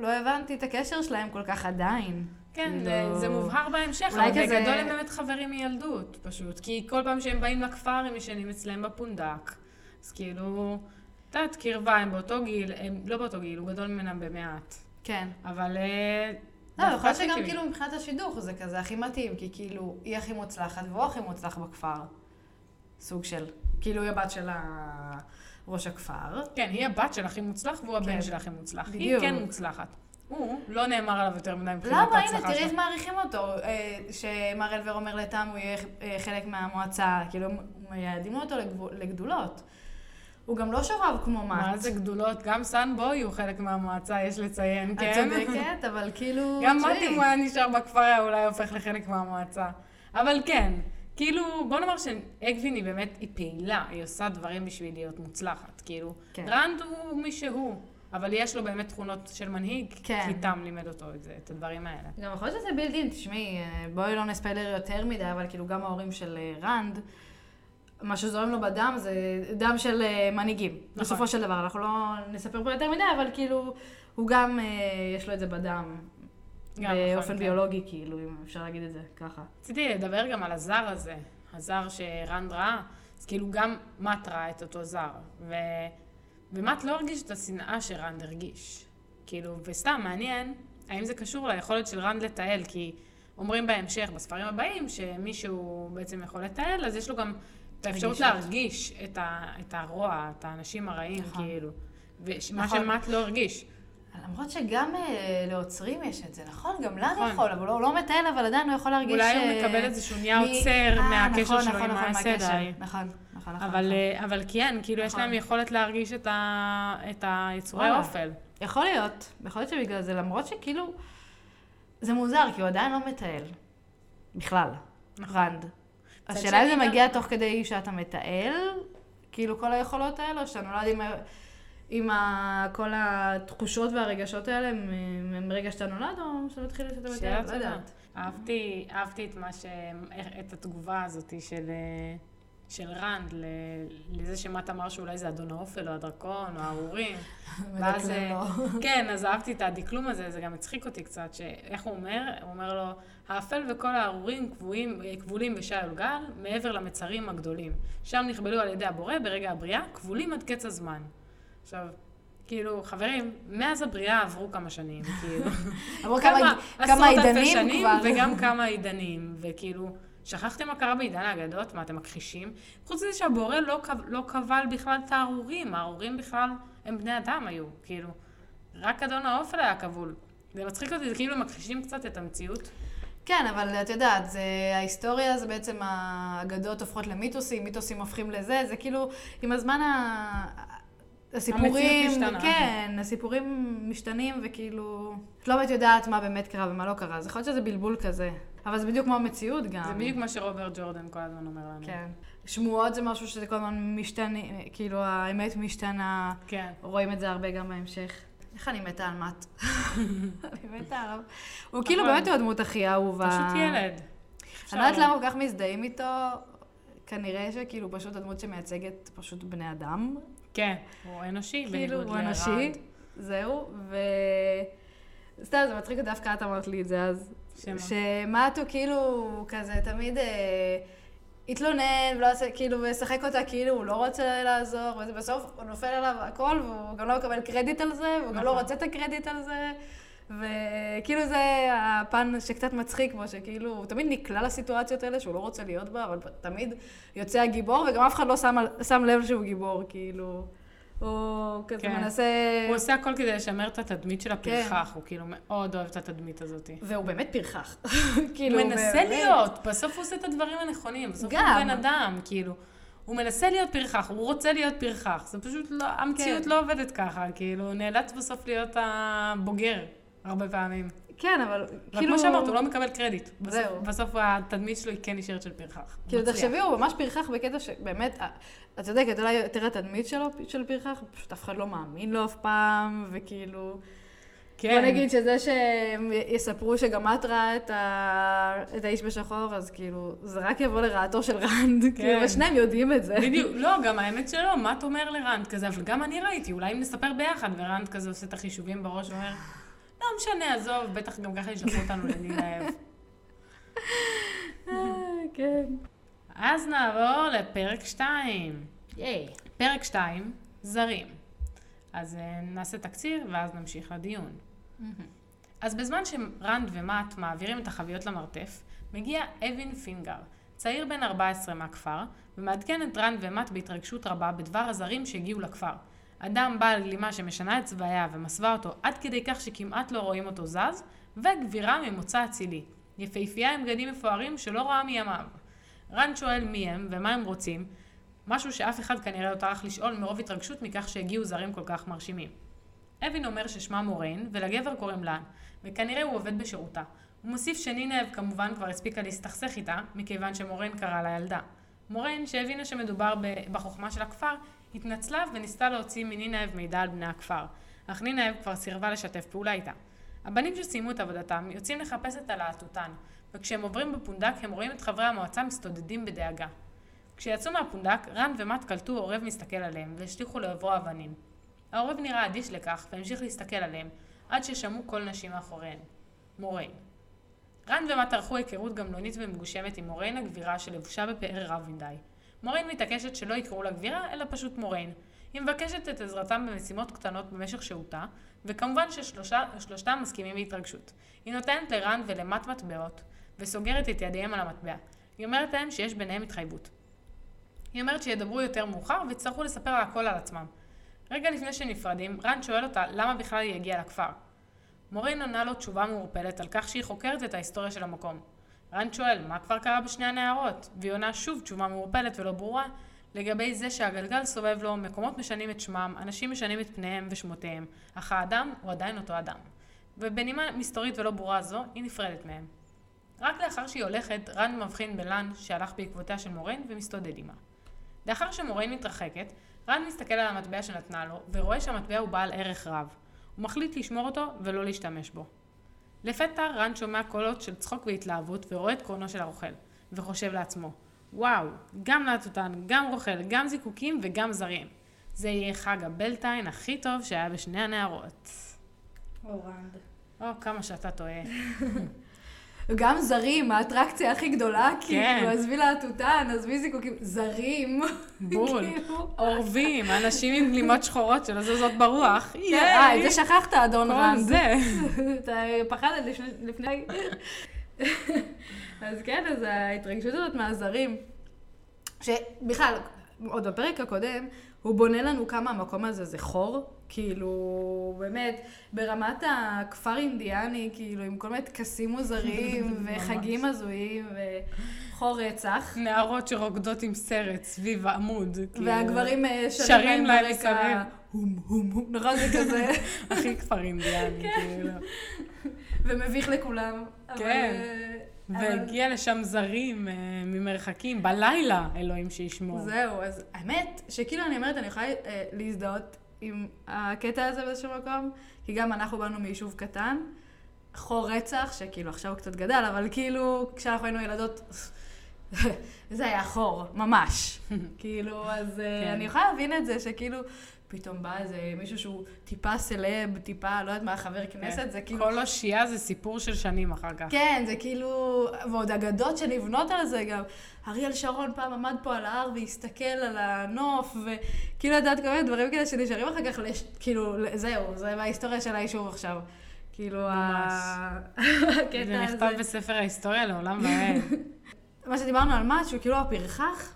לא הבנתי את הקשר שלהם כל כך עדיין. כן, כאילו- זה, זה מובהר בהמשך, אבל כזה- בגדול הם באמת חברים מילדות, פשוט. כי כל פעם שהם באים לכפר, הם ישנים אצלם בפונדק. אז כאילו, את יודעת, קרבה, הם באותו גיל, הם לא באותו גיל, הוא גדול ממנם במעט. כן. אבל... אה, לא, יכול להיות שגם כאילו מבחינת השידוך זה כזה הכי מתאים, כי כאילו, היא הכי מוצלחת והוא הכי מוצלח בכפר. סוג של, כאילו היא הבת של ראש הכפר. כן, היא הבת של הכי מוצלח, והוא הבן כן. של הכי מוצלח. היא בדיוק. כן מוצלחת. הוא, לא נאמר עליו יותר מדי מבחינת למה? ההצלחה הנה, תראי שלו. איך מעריכים אותו. אה, שמר אלבר אומר לתם, הוא יהיה אה, חלק מהמועצה. כאילו, מייעדים אותו לגדולות. הוא גם לא שובב כמו מאט. מה זה גדולות? גם סאנבוי הוא חלק מהמועצה, יש לציין, את כן? צודקת, אבל כאילו... גם. מתי אם הוא היה נשאר בכפר, היה אולי הופך לחלק מהמועצה. אבל כן, כאילו, בוא נאמר שאגווין היא באמת, היא פעילה, היא עושה דברים בשביל להיות מוצלחת. כאילו, כן. רנד הוא מי שהוא, אבל יש לו באמת תכונות של מנהיג, כן. כי תם לימד אותו את זה, את הדברים האלה. גם יכול להיות שזה built in, תשמעי, אה, בואי לא נספיילר יותר מדי, אבל כאילו גם ההורים של אה, רנד, מה שזורם לו בדם זה דם של אה, מנהיגים. נכון. בסופו של דבר, אנחנו לא נספר פה יותר מדי, אבל כאילו, הוא גם, אה, יש לו את זה בדם. גם, באופן נכון, כן. ביולוגי, כאילו, אם אפשר להגיד את זה ככה. רציתי לדבר גם על הזר הזה, הזר שרנד ראה, אז כאילו גם מאט ראה את אותו זר, ו... ומאט לא הרגיש את השנאה שרנד הרגיש. כאילו, וסתם, מעניין, האם זה קשור ליכולת של רנד לתעל, כי אומרים בהמשך, בספרים הבאים, שמישהו בעצם יכול לתעל, אז יש לו גם את האפשרות. להרגיש את, ה... את הרוע, את האנשים הרעים, נכון. כאילו. ומה נכון. שמאט לא הרגיש. למרות שגם אה, לעוצרים יש את זה, נכון? גם לנו נכון. יכול, אבל הוא לא מטייל, אבל עדיין הוא יכול להרגיש... אולי הוא אה, מקבל איזשהו נהיה מי- עוצר אה, מהקשר נכון, שלו נכון, עם נכון. מהקשר. נכון, נכון, נכון. אבל, נכון. אה, אבל כן, כאילו יש נכון. להם יכולת להרגיש את, ה, את היצורי וואלה. אופל. יכול להיות, יכול להיות שבגלל זה, למרות שכאילו, זה מוזר, כי הוא עדיין לא מטייל. בכלל, רנד. השאלה אם זה מגיע תוך כדי שאתה מטייל, כאילו כל היכולות האלה, או שאתה נולד עם, עם ה, כל התחושות והרגשות האלה הם, מרגע שאתה נולד, או שאתה מתחיל שאתה מטייל, שאלה לא טובה. יודעת. אהבתי, אהבתי את מה ש... את התגובה הזאת של, אה, של רנד לזה שמט אמר שאולי זה אדון האופל, או הדרקון, או הארורים. ואז... אה. כן, אז אהבתי את הדקלום הזה, זה גם הצחיק אותי קצת, שאיך הוא אומר? הוא אומר לו, האפל וכל הארורים כבולים, אה, כבולים בשי גל, מעבר למצרים הגדולים. שם נכבלו על ידי הבורא ברגע הבריאה, כבולים עד קץ הזמן. עכשיו, כאילו, חברים, מאז הבריאה עברו כמה שנים, כאילו. אמרו כמה, כמה כמה עשרות אלפי עידנים שנים כבר. וגם כמה עידנים, וכאילו, שכחתם מה קרה בעידן האגדות? מה, אתם מכחישים? חוץ מזה שהבורא לא, לא קבל בכלל את הארורים, הארורים בכלל הם בני אדם היו, כאילו. רק אדון האופל היה כבול. זה מצחיק אותי, זה כאילו מכחישים קצת את המציאות. כן, אבל את יודעת, זה, ההיסטוריה זה בעצם האגדות הופכות למיתוסים, מיתוסים הופכים לזה, זה כאילו, עם הזמן ה... הסיפורים. כן, הסיפורים משתנים וכאילו, את לא באמת יודעת מה באמת קרה ומה לא קרה, אז יכול להיות שזה בלבול כזה. אבל זה בדיוק כמו המציאות גם. זה בדיוק מה שרוברט ג'ורדן כל הזמן אומר לנו. כן. שמועות זה משהו שזה כל הזמן משתנה, כאילו האמת משתנה, כן. רואים את זה הרבה גם בהמשך. איך אני מתה על מאט. אני מתה עליו. הוא כאילו נכון. באמת הוא הדמות הכי אהובה. פשוט ילד. אני לא יודעת למה כל כך מזדהים איתו, כנראה שכאילו פשוט הדמות שמייצגת פשוט בני אדם. כן, הוא אנושי, כאילו, הוא. אנושי, זהו, ו... סתם, זה מצחיק, דווקא את אמרת לי את זה אז. שמה? שמט הוא כאילו כזה תמיד אה, התלונן, ולא עושה, כאילו, ושחק אותה כאילו הוא לא רוצה לעזור, ובסוף הוא נופל עליו הכל, והוא גם לא מקבל קרדיט על זה, והוא גם לא נכון. רוצה את הקרדיט על זה. וכאילו זה הפן שקצת מצחיק בו, שכאילו הוא תמיד נקלע לסיטואציות האלה שהוא לא רוצה להיות בה, אבל תמיד יוצא הגיבור, וגם אף אחד לא שם, שם לב שהוא גיבור, כאילו. הוא כזה כן. מנסה... הוא עושה הכל כדי לשמר את התדמית של כן. הפרחח, הוא כאילו מאוד אוהב את התדמית הזאת. והוא באמת פרחח. הוא כאילו, מנסה באמת. להיות, בסוף הוא עושה את הדברים הנכונים, בסוף הוא גם. בן אדם, כאילו. הוא מנסה להיות פרחח, הוא רוצה להיות פרחח, זה פשוט לא, המציאות כן. לא עובדת ככה, כאילו, הוא נאלץ בסוף להיות הבוגר, הרבה פעמים. כן, אבל כאילו... כמו שאמרת, הוא לא מקבל קרדיט. בסוף, זהו. בסוף התדמית שלו היא כן נשארת של פרחח. כאילו. תחשבי, הוא ממש פרחח בקטע שבאמת, אה, את צודקת, אולי יותר התדמית שלו, של פרחח, פשוט אף אחד לא מאמין לו אף פעם, וכאילו... כן. בוא נגיד שזה שהם יספרו שגם מאט ראה את, ה... את האיש בשחור, אז כאילו, זה רק יבוא לרעתו של רנד, כאילו, ושניהם יודעים את זה. בדיוק, לא, גם האמת שלא, מאט אומר לרנד כזה, אבל גם אני ראיתי, אולי אם נספר ביחד, ורנד כזה עושה את החישובים בראש ואומר, לא משנה, עזוב, בטח גם ככה ישלחו אותנו לנילאב. אה, כן. אז נעבור לפרק 2. ייי. פרק 2, זרים. אז אה, נעשה תקציר ואז נמשיך לדיון. אז בזמן שרנד ומט מעבירים את החביות למרתף, מגיע אבין פינגר, צעיר בן 14 מהכפר, ומעדכן את רנד ומט בהתרגשות רבה בדבר הזרים שהגיעו לכפר. אדם בעל גלימה שמשנה את צבעיה ומסווה אותו עד כדי כך שכמעט לא רואים אותו זז, וגבירה ממוצא אצילי. יפהפייה עם בגדים מפוארים שלא רואה מימיו. רנד שואל מי הם ומה הם רוצים, משהו שאף אחד כנראה לא טרח לשאול מרוב התרגשות מכך שהגיעו זרים כל כך מרשימים. אבין אומר ששמה מוריין, ולגבר קוראים לן, וכנראה הוא עובד בשירותה. הוא מוסיף שנינב כמובן כבר הספיקה להסתכסך איתה, מכיוון שמוריין קרא לה ילדה. מוריין, שהבינה שמדובר בחוכמה של הכפר, התנצלה וניסתה להוציא מנינב מידע על בני הכפר, אך נינב כבר סירבה לשתף פעולה איתה. הבנים שסיימו את עבודתם יוצאים לחפש את הלהטוטן, וכשהם עוברים בפונדק הם רואים את חברי המועצה מסתודדים בדאגה. כשיצאו מהפונדק, רן ומט קלטו עורב מסתכל עליהם, והשליכו לעברו אבנים. העורב נראה אדיש לכך, והמשיך להסתכל עליהם, עד ששמעו קול נשים מאחוריהן. מוריין. רן ומט ערכו היכרות גמלונית ומגושמת עם מוריין הגבירה שלבושה בפאר רב מדי. מוריין מתעקשת שלא יקראו לה גבירה, אלא פשוט מוריין. היא מבקשת את עזרתם במשימות קטנות במשך שהותה, וכמובן ששלושתם מסכימים בהתרגשות. היא נותנת לרן ולמט מטבעות, וסוגרת את ידיהם על המטבע. היא אומרת להם שיש ביניהם התחייבות. היא אומרת שידברו יותר מאוחר ויצטרכו לספר לה הכל על עצמם. רגע לפני שנפרדים, רן שואל אותה למה בכלל היא הגיעה לכפר. מורין עונה לו תשובה מעורפלת על כך שהיא חוקרת את ההיסטוריה של המקום. רן שואל מה כבר קרה בשני הנערות, והיא עונה שוב תשובה מעורפלת ולא ברורה לגבי זה שהגלגל סובב לו, מקומות משנים את שמם, אנשים משנים את פניהם ושמותיהם, אך האדם הוא עדיין אותו אדם. ובנימה מסתורית ולא ברורה זו, היא נפרדת מהם. רק לאחר שהיא הולכת, רן מבחין בלן שהלך בעקבותיה של מורין ומסתודד עימה. לאחר שמורין מתרחקת, רן מסתכל על המטבע שנתנה לו, ורואה שהמטבע הוא בעל ערך רב. הוא מחליט לשמור אותו ולא להשתמש בו. לפתע רן שומע קולות של צחוק והתלהבות ורואה את קרונו של הרוכל, וחושב לעצמו, וואו, גם להטוטן, גם רוכל, גם זיקוקים וגם זרים. זה יהיה חג הבלטיין הכי טוב שהיה בשני הנערות. אורנד. או, כמה שאתה טועה. גם זרים, האטרקציה הכי גדולה, כן. כאילו, עזבי להטוטן, עזבי זיקוקים, זרים. בול. כאילו. אורבים, אנשים עם גלימות שחורות שלא זזות ברוח. אה, את זה שכחת, אדון כל רנד. זה. אתה פחדת לפני- לפני... אז כן, אז ההתרגשות הזאת מהזרים, שבכלל, עוד בפרק הקודם, הוא בונה לנו כמה המקום הזה זה חור, כאילו, באמת, ברמת הכפר אינדיאני, כאילו, עם כל מיני טקסים מוזרים, וחגים הזויים, וחור רצח. נערות שרוקדות עם סרט סביב העמוד. כאילו. והגברים אה, שרים להם מסביב. הום הום הום, נורא זה כזה. הכי כפר אינדיאני, כן. כאילו. ומביך לכולם. כן. אה, והגיע לשם זרים אה, ממרחקים, בלילה, אלוהים שישמור. זהו, אז האמת שכאילו אני אומרת, אני יכולה להזדהות עם הקטע הזה באיזשהו מקום, כי גם אנחנו באנו מיישוב קטן, חור רצח, שכאילו עכשיו הוא קצת גדל, אבל כאילו כשאנחנו היינו ילדות, זה היה חור, ממש. כאילו, אז אה, כן. אני יכולה להבין את זה, שכאילו... פתאום בא איזה מישהו שהוא טיפה סלב, טיפה, לא יודעת מה, חבר כנסת, זה כאילו... כל אושייה זה סיפור של שנים אחר כך. כן, זה כאילו, ועוד אגדות שנבנות על זה גם. אריאל שרון פעם עמד פה על ההר והסתכל על הנוף, וכאילו, את יודעת, כל מיני דברים כאלה שנשארים אחר כך, לש... כאילו, זהו, זה בהיסטוריה של היישוב עכשיו. כאילו, ה- הקטע זה הזה. נכתב בספר ההיסטוריה לעולם ועד. מה שדיברנו על משהו, כאילו הפרחח,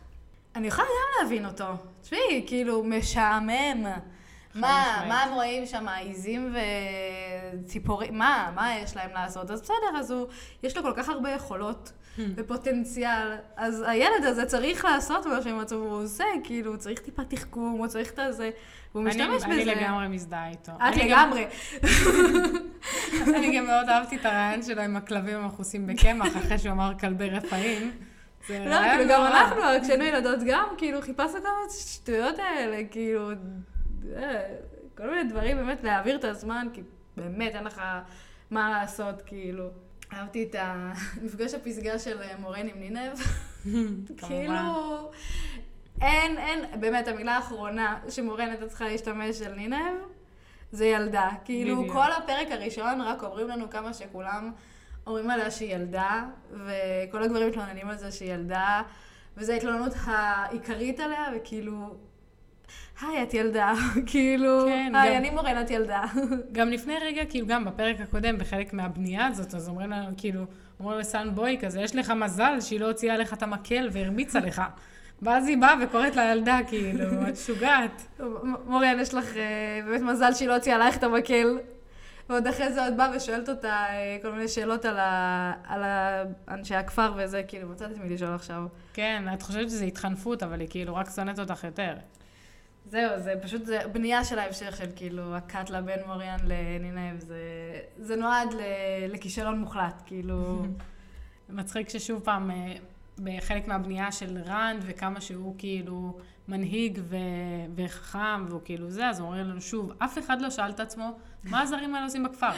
אני יכולה גם להבין אותו. תשמעי, כאילו, משעמם. מה. מה הם רואים שם, עיזים וציפורים, מה, מה יש להם לעשות? אז בסדר, אז הוא, יש לו כל כך הרבה יכולות ופוטנציאל, אז הילד הזה צריך לעשות משהו עם עצמו, הוא עושה, כאילו, הוא צריך טיפה תחכום, הוא צריך את הזה, והוא משתמש בזה. אני לגמרי מזדהה איתו. את לגמרי. אני גם מאוד אהבתי את הרעיון שלו עם הכלבים המכוסים בקמח, אחרי שהוא אמר כלבי רפאים. לא, כאילו, גם. אנחנו, כשהיינו ילדות גם, כאילו, חיפשנו כמה שטויות האלה, כאילו, אה, כל מיני דברים, באמת, להעביר את הזמן, כי באמת, אין לך מה לעשות, כאילו. אהבתי את המפגש הפסגה של אה, מורן עם נינב. כאילו, אין, אין, באמת, המילה האחרונה שמורן הייתה צריכה להשתמש של נינב, זה ילדה. כאילו. כל הפרק הראשון רק אומרים לנו כמה שכולם אומרים עליה שהיא ילדה, וכל הגברים מתלוננים על זה שהיא ילדה, וזו ההתלוננות העיקרית עליה, וכאילו, היי, את ילדה. כאילו, כן, היי, גם- אני מורן, את ילדה. גם לפני רגע, כאילו גם בפרק הקודם, בחלק מהבנייה הזאת, אז אומרים לנו, כאילו, אומרים לסן בוי כזה, יש לך מזל שהיא לא הוציאה לך את המקל והרביצה לך. ואז היא באה וקוראת לילדה, כאילו, את שוגעת. מורן, יש לך אה, באמת מזל שהיא לא הוציאה עלייך את המקל. ועוד אחרי זה עוד באה ושואלת אותה אה, כל מיני שאלות על, ה... על ה... אנשי הכפר וזה, כאילו, מצאתי מי לשאול עכשיו. כן, את חושבת שזה התחנפות, אבל היא כאילו רק שונאת אותך יותר. זהו, זה פשוט, זה בנייה של ההמשך של כאילו, הקאטלה בין מוריאן לנינב, זה, זה נועד ל... לכישלון מוחלט, כאילו... מצחיק ששוב פעם, אה, בחלק מהבנייה של רנד, וכמה שהוא כאילו מנהיג ו... וחכם, והוא כאילו זה, אז הוא אומר לנו שוב, אף אחד לא שאל את עצמו, מה הזרים האלה עושים בכפר?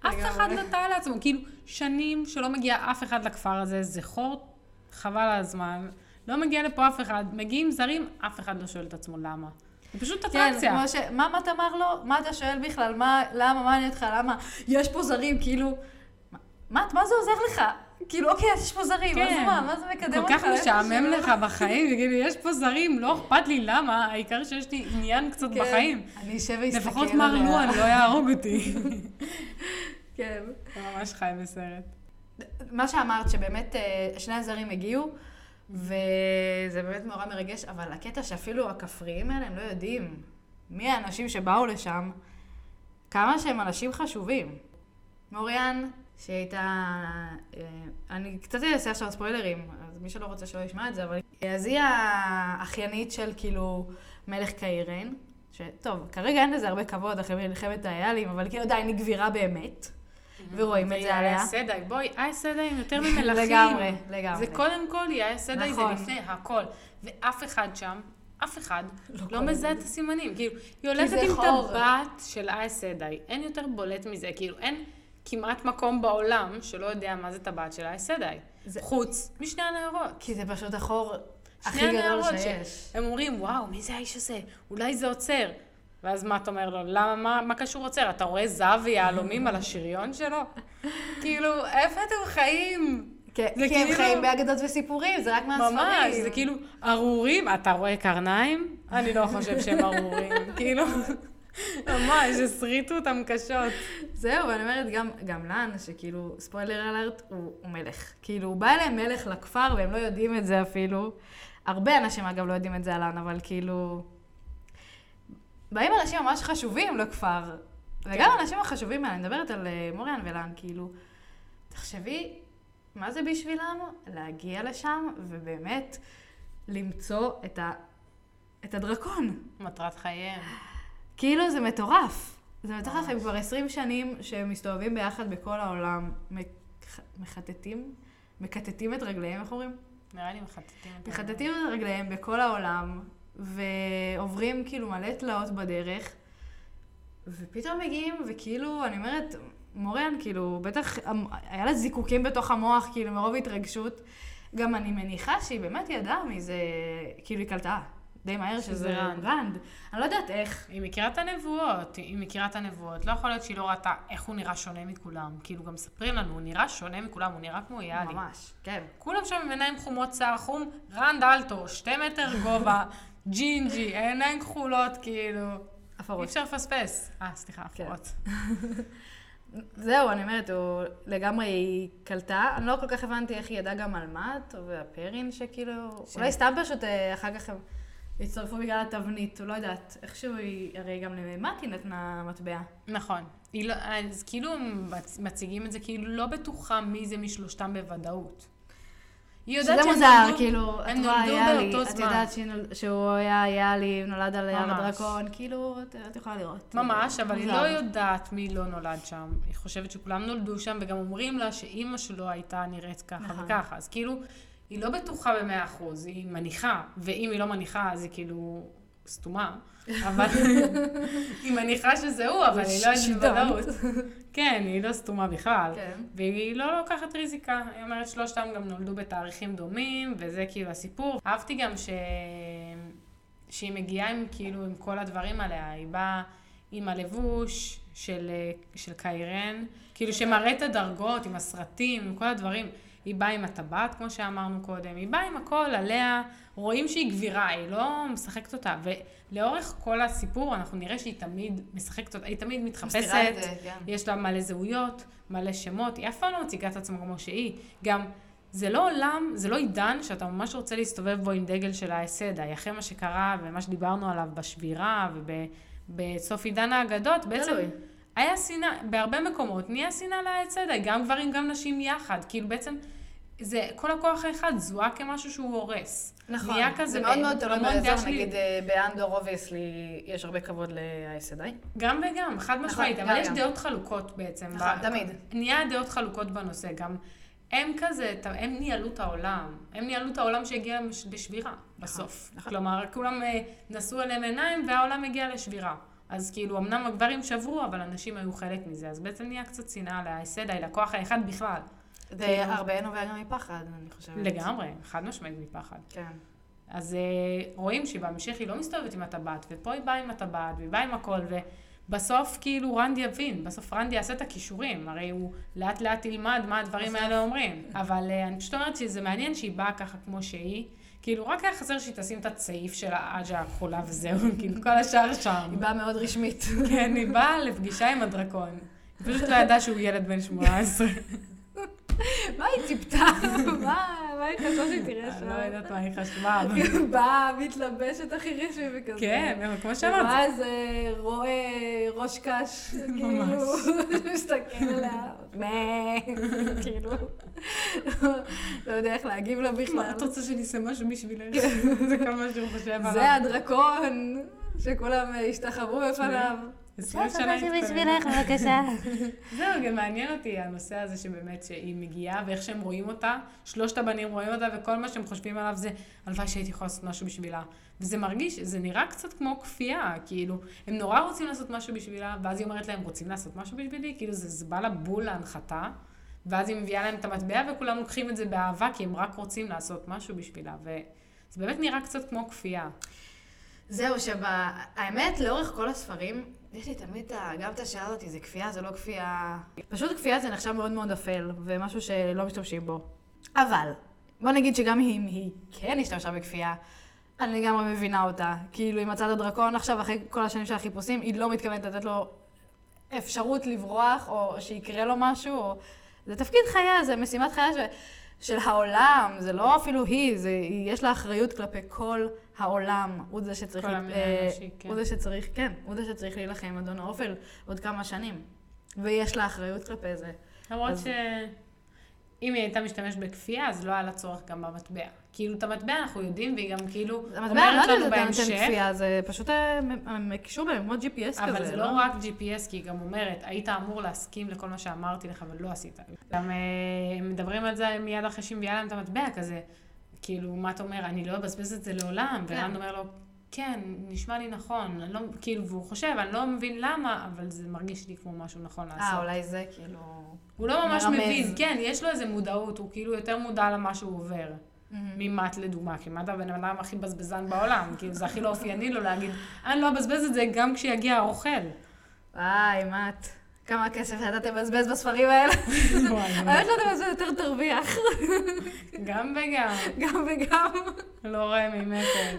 אף. אחד לא טעה לעצמו, כאילו, שנים שלא מגיע אף אחד לכפר הזה, זה חור חבל על הזמן, לא מגיע לפה אף אחד, מגיעים זרים, אף אחד לא שואל את עצמו למה. זה פשוט כן, אטרקציה. כמו ש... מה, מה תמר לו? מה אתה שואל בכלל? מה, למה, מה מעניין אותך? למה? יש פה זרים, כאילו... מה- מה, זה עוזר לך? כאילו, אוקיי, אז יש פה זרים, אז כן. מה? מה זה מקדם כל אותך? כך איפה משעמם? לך בחיים, כאילו, יש פה זרים, לא אכפת לי למה, העיקר שיש לי עניין קצת כן. בחיים. אני אשב ואסתכל עליה. לפחות מר לואן לא יהרוג אותי. כן. ממש חי בסרט. מה שאמרת, שבאמת אה, שני הזרים הגיעו, וזה באמת נורא מרגש, אבל הקטע שאפילו הכפריים האלה, הם לא יודעים מי האנשים שבאו לשם, כמה שהם אנשים חשובים. מוריאן, שהייתה... אה, אני קצת אעשה עכשיו ספוילרים, אז מי שלא רוצה שלא ישמע את זה, אבל... אז היא האחיינית של כאילו מלך קיירן, שטוב, כרגע אין לזה הרבה כבוד אחרי מלחמת האיילים, אבל כאילו עדיין היא גבירה באמת, ורואים את זה עליה. סדאי, בואי, איה סדאי הם יותר ממלכים. לגמרי, לגמרי. זה קודם כל, איה סדאי זה נכון. לפני הכל. ואף אחד שם, אף אחד, לא לא מזהה את הסימנים. כאילו, היא הולכת עם. טבעת של איה סדאי. אין יותר בולט מזה. כאילו, אין כמעט מקום בעולם שלא יודע מה זה טבעת של איה סדאי. זה- חוץ משני הנערות. כי זה פשוט החור הכי גדול שיש. הם אומרים, וואו, מי זה האיש הזה? אולי זה עוצר. ואז מה אתה אומר לו? למה, מה, מה קשור עוצר? אתה רואה זהב ויהלומים על השריון שלו? כאילו, איפה אתם חיים? כן, כי הם כאילו- חיים באגדות וסיפורים, זה רק מהספרים. ממש, זה כאילו, ארורים, אתה רואה קרניים? אני לא חושב שהם ארורים, כאילו, ממש, הסריטו אותם קשות. זהו, ואני אומרת, גם, גם לן, שכאילו, ספוילר אלרט, הוא, הוא מלך. כאילו, הוא בא אליהם מלך לכפר, והם לא יודעים את זה אפילו. הרבה אנשים, אגב, לא יודעים את זה על לן, אבל כאילו... באים אנשים ממש חשובים לכפר. וגם האנשים החשובים האלה, אני מדברת על אה, מוריאן ולן, כאילו, תחשבי, מה זה בשבילם להגיע לשם ובאמת למצוא את, ה, את הדרקון. מטרת חייהם. כאילו זה מטורף. זה מטורף. הם כבר 20 שנים שהם מסתובבים ביחד בכל העולם, מח- מחטטים, מכתתים את רגליהם, איך אומרים? נראה לי מחטטים מחטטים את רגליהם בכל העולם, ועוברים כאילו מלא תלאות בדרך, ופתאום מגיעים, וכאילו, אני אומרת, מוריאן, כאילו, בטח המ- היה לה זיקוקים בתוך המוח, כאילו, מרוב התרגשות. גם אני מניחה שהיא באמת ידעה מזה, כאילו, היא קלטה די מהר שזה רנד. רנד. אני לא יודעת איך. היא מכירה את הנבואות, היא מכירה את הנבואות. לא יכול להיות שהיא לא ראתה איך הוא נראה שונה מכולם. כאילו, גם מספרים לנו, הוא נראה שונה מכולם, הוא נראה כמו איילי. ממש, כן. כולם שם עם עיניים חומות, שיער חום, רנד אל'תור, שתי מטר גובה, ג'ינג'י, עיניים כחולות, כאילו. אי הפרות. אפשר לפספס. אה, סליחה, כן. הפרות. זהו, אני אומרת, הוא לגמרי היא קלטה. אני לא כל כך הבנתי איך היא ידעה גם על מאט, והפרין שכאילו... ש- אולי סתם פשוט אה, אחר כך הם הצטרפו בגלל התבנית, לא יודעת. איכשהו היא, הרי גם למאט היא נתנה מטבע. נכון. היא לא, אז כאילו מציגים את זה כאילו לא בטוחה מי זה משלושתם בוודאות. היא יודעת שזה שהם מוזר, נולדו- כאילו, את הם רואה נולדו יאלי, באותו את. יודעת שהוא היה יאלי, נולד על ממש. הדרקון, כאילו, את- את יכולה לראות. ממש, אבל היא מוזר. לא יודעת מי לא נולד שם. היא חושבת שכולם נולדו שם, וגם אומרים לה שאימא שלו הייתה נראית ככה נכון. וככה. אז כאילו, היא לא בטוחה במאה אחוז, היא מניחה, ואם היא לא מניחה, אז היא כאילו סתומה. אבל היא מניחה שזה הוא, אבל היא לא יודעת. בוודאות. כן, היא לא סתומה בכלל. כן. והיא לא לוקחת ריזיקה. היא אומרת שלושתם גם נולדו בתאריכים דומים, וזה כאילו הסיפור. אהבתי גם ש... שהיא מגיעה עם כאילו עם כל הדברים עליה. היא באה עם הלבוש של, אה, של קיירן, כאילו שמראה את הדרגות, עם הסרטים, עם כל הדברים. היא באה עם הטבעת, כמו שאמרנו קודם, היא באה עם הכל עליה, רואים שהיא גבירה, היא לא משחקת אותה. ולאורך כל הסיפור אנחנו נראה שהיא תמיד משחקת אותה, היא תמיד מתחפשת. זה, כן. יש לה מלא זהויות, מלא שמות, היא אף פעם לא מציגה את עצמה כמו שהיא. גם, זה לא עולם, זה לא עידן שאתה ממש רוצה להסתובב בו עם דגל של האסדה. אחרי מה שקרה ומה שדיברנו עליו בשבירה ובסוף עידן האגדות, בעצם תלוי. היה שנאה, בהרבה מקומות נהיה שנאה לאסדה, גם גברים, גם נשים יחד. כאילו בעצם, זה, כל הכוח האחד זוהה כמשהו שהוא הורס. נכון, נהיה כזה זה מאוד מאוד תלוי באזור, נגיד אה, באנדור obviously יש הרבה כבוד לאייז סדאי. גם וגם, חד משמעית, גם אבל יש. דעות חלוקות בעצם. נכון, תמיד. נהיה דעות חלוקות בנושא, גם הם כזה, הם ניהלו את העולם, הם ניהלו את העולם שהגיע לשבירה בסוף. נכון. כלומר, כולם אה, נשאו אליהם עיניים והעולם הגיע לשבירה. אז כאילו, אמנם הגברים שברו, אבל הנשים היו חלק מזה, אז בעצם נהיה קצת שנאה להיסדה, לכוח האחד בכלל. זה כאילו- הרבה נובע גם מפחד, אני חושבת. לגמרי, חד משמעית מפחד. כן. אז אה, רואים שבהמשך היא לא מסתובבת עם הטבעת, ופה היא באה עם הטבעת, והיא באה עם הכל, ובסוף כאילו רנדי יבין, בסוף רנדי יעשה את הכישורים, הרי הוא לאט לאט ילמד מה הדברים בסוף. האלה אומרים. אבל אה, אני פשוט אומרת שזה מעניין שהיא באה ככה כמו שהיא, כאילו רק היה חסר שהיא תשים את הצעיף של האג'ה הכחולה וזהו, כאילו כל השאר שם. היא באה מאוד רשמית. כן, היא באה לפגישה עם הדרקון. היא פשוט לא ידעה שהוא ילד בן 18. מה היא ציפתה? מה מה היא חשבה שהיא תראה שם? אני לא יודעת מה היא חשבה. היא באה, מתלבשת הכי רשמי וכזה. כן, כמו שאמרת, ואז רואה ראש קש, כאילו, מסתכל עליה, מה, כאילו, לא יודע איך להגיב לה מה, בכלל. את רוצה שאני אעשה משהו בשבילך? זה כל מה שהוא חושב עליו. זה הדרקון, שכולם השתחוו בפניו. עשרים שנה התפלל. בבקשה. זהו, גם מעניין אותי הנושא הזה שבאמת שהיא מגיעה ואיך שהם רואים אותה, שלושת הבנים רואים אותה וכל מה שהם חושבים עליו זה הלוואי שהייתי יכולה לעשות משהו בשבילה. וזה מרגיש, זה נראה קצת כמו כפייה, כאילו, הם נורא רוצים לעשות משהו בשבילה, ואז היא אומרת להם, רוצים לעשות משהו בשבילי? כאילו, זה, זה בא לה בול להנחתה, ואז היא מביאה להם את המטבע וכולם לוקחים את זה באהבה, כי הם רק רוצים לעשות משהו בשבילה, וזה באמת נראה קצת כמו כפייה. זהו, שהאמת, לאורך כל הספרים, יש לי תמיד גם את השאלה הזאת, זה כפייה, זה לא כפייה. פשוט כפייה זה נחשב מאוד מאוד אפל, ומשהו שלא משתמשים בו. אבל, בוא נגיד שגם אם היא כן השתמשה בכפייה, אני לגמרי מבינה אותה. כאילו, היא מצאה את הדרקון עכשיו, אחרי כל השנים של החיפושים, היא לא מתכוונת לתת לו אפשרות לברוח, או שיקרה לו משהו, או... זה תפקיד חייה, זה משימת חייה ש... של העולם, זה לא אפילו היא, זה... יש לה אחריות כלפי כל העולם. הוא זה שצריך... כל המין אה, האנושי, כן. הוא זה שצריך, כן, הוא זה שצריך להילחם אדון האופל עוד כמה שנים. ויש לה אחריות כלפי זה. למרות אז- שאם היא הייתה משתמשת בכפייה, אז לא היה לה צורך גם במטבע. כאילו, את המטבע אנחנו יודעים, והיא גם כאילו המטבע, לא אומרת יודעת לנו אם זה נותן בהמשך, כפייה, זה פשוט אה, הם קישור בהם כמו GPS כזה, אבל זה לא רק GPS, כי היא גם אומרת, היית אמור להסכים לכל מה שאמרתי לך, אבל לא עשית. גם אה, מדברים על זה מיד אחרי שהיא מביאה להם את המטבע כזה. כאילו, מה אתה אומר, אני לא אבזבז את זה לעולם, כן. ורן אומר לו, כן, נשמע לי נכון, אני לא, כאילו, והוא חושב, אני לא מבין למה, אבל זה מרגיש לי כמו משהו נכון לעשות. אה, אולי זה כאילו... הוא לא ממש מרמז. מבין, כן, יש לו איזה מודעות, הוא כאילו יותר מודע למה שהוא עובר. מהמם. ממט לדוגמה, כי מט הבן אדם הכי בזבזן בעולם, כאילו זה הכי לא אופייני לו להגיד, אני לא אבזבז את זה גם כשיגיע האוכל. וואי, מאט. כמה כסף אתה תבזבז בספרים האלה? האמת לא תבזבז, יותר תרוויח. גם וגם, גם וגם. לא רואה ממטר.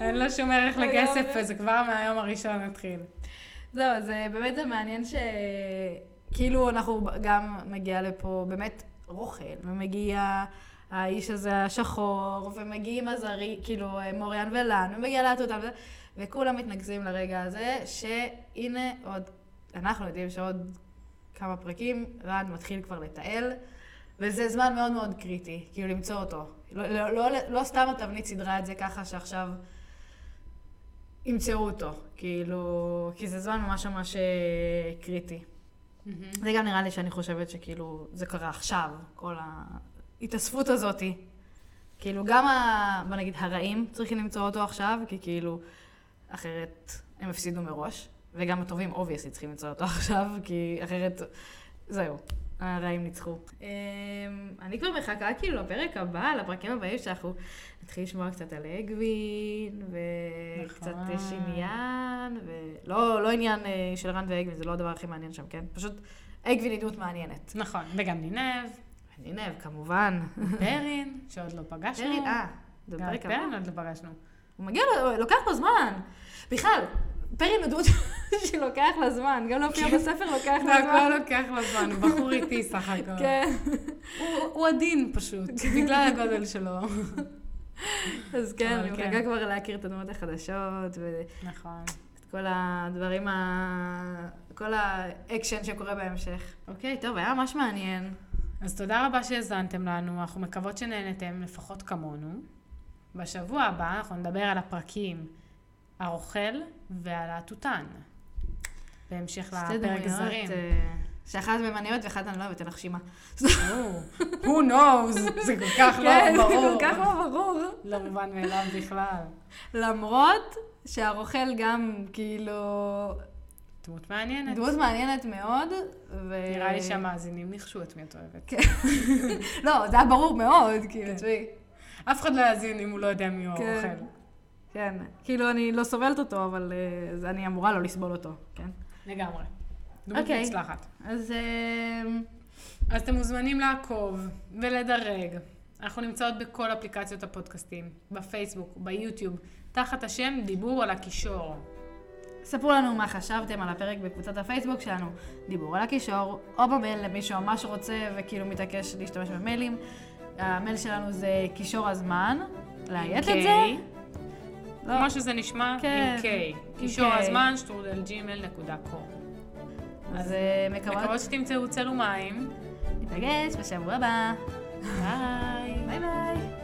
אין לו שום ערך לכסף. וזה כבר מהיום הראשון התחיל. זהו, זה באמת זה מעניין ש... כאילו אנחנו גם מגיע לפה באמת רוכל, ומגיע האיש הזה השחור, ומגיעים הזרי, כאילו מוריאן ולן, ומגיע להטוטה, וזה, וכולם מתנקזים לרגע הזה, שהנה עוד, אנחנו יודעים שעוד כמה פרקים, רן מתחיל כבר לתעל, וזה זמן מאוד מאוד קריטי, כאילו למצוא אותו. לא, לא, לא, לא סתם התבנית סידרה את זה ככה שעכשיו ימצאו אותו, כאילו, כי זה זמן ממש ממש אה, קריטי. זה גם נראה לי שאני חושבת שכאילו, זה קרה עכשיו, כל ההתאספות הזאתי. כאילו, גם, ה, בוא נגיד, הרעים צריכים למצוא אותו עכשיו, כי כאילו, אחרת הם הפסידו מראש, וגם הטובים obviously צריכים למצוא אותו עכשיו, כי אחרת, זהו, הרעים ניצחו. אמ, אני כבר מחכה כאילו לפרק הבא, לפרקים הבאים שאנחנו נתחיל לשמוע קצת על אגווין, וקצת נכון. יש עניין, ולא לא עניין אה, של רנד ואגווין, זה לא הדבר הכי מעניין שם, כן? פשוט אגווין היא דמות מעניינת. נכון, וגם נינב, נינב, כמובן. פרין, שעוד לא פגשנו. פרין, אה, זה בפרק הבא. פרין עוד לא פגשנו. הוא מגיע, לו, לוקח לו זמן. בכלל, דמות שלוקח לה זמן, גם להופיע בספר לוקח לה זמן. והכל לוקח לו זמן, הוא בחור איטי סך הכל. כן. הוא- עדין פשוט, בגלל הגודל שלו. אז כן, אני כן. מחכה כבר להכיר את הדמות החדשות, נכון. כל הדברים ה... כל האקשן שקורה בהמשך. אוקיי, טוב, היה ממש מעניין. אז תודה רבה שהאזנתם לנו, אנחנו מקוות שנהנתם לפחות כמונו. בשבוע הבא אנחנו נדבר על הפרקים הרוכל ועל התותן. בהמשך לפרק זרים. אה, שאחת מהן מעניינת ואחת אני לא אוהבת, אין לך שימה. Who knows? זה כל כך כן, לא זה ברור. כל כך לא ברור. לא מובן מאליו בכלל. למרות שהרוכל גם, כאילו, דמות מעניינת. דמות מעניינת מאוד, ו... נראה לי שהמאזינים ניחשו את מי את אוהבת. כן. לא, זה היה ברור מאוד, כאילו, כן. תשמעי. אף אחד לא יאזין אם הוא לא יודע מי הוא כן. כן, כאילו, אני לא סובלת אותו, אבל אז אני אמורה לא לסבול אותו, כן? לגמרי. דמות אוקיי. מוצלחת. אז אה, אז אתם מוזמנים לעקוב ולדרג. אנחנו נמצאות בכל אפליקציות הפודקאסטים, בפייסבוק, ביוטיוב, תחת השם דיבור על הקישור. ספרו לנו מה חשבתם על הפרק בקבוצת הפייסבוק שלנו, דיבור על הקישור, או במייל למי שממש רוצה וכאילו מתעקש להשתמש במיילים. המייל שלנו זה קישור הזמן, לאיית את זה? לא. כמו שזה נשמע, כן, עם K. קישור. הזמן, שטרודל ג'ימל נקודה קום. אז אה, מקוות מקוות שתמצאו צלו מים. ניפגש בשבוע הבא. ביי. ביי ביי.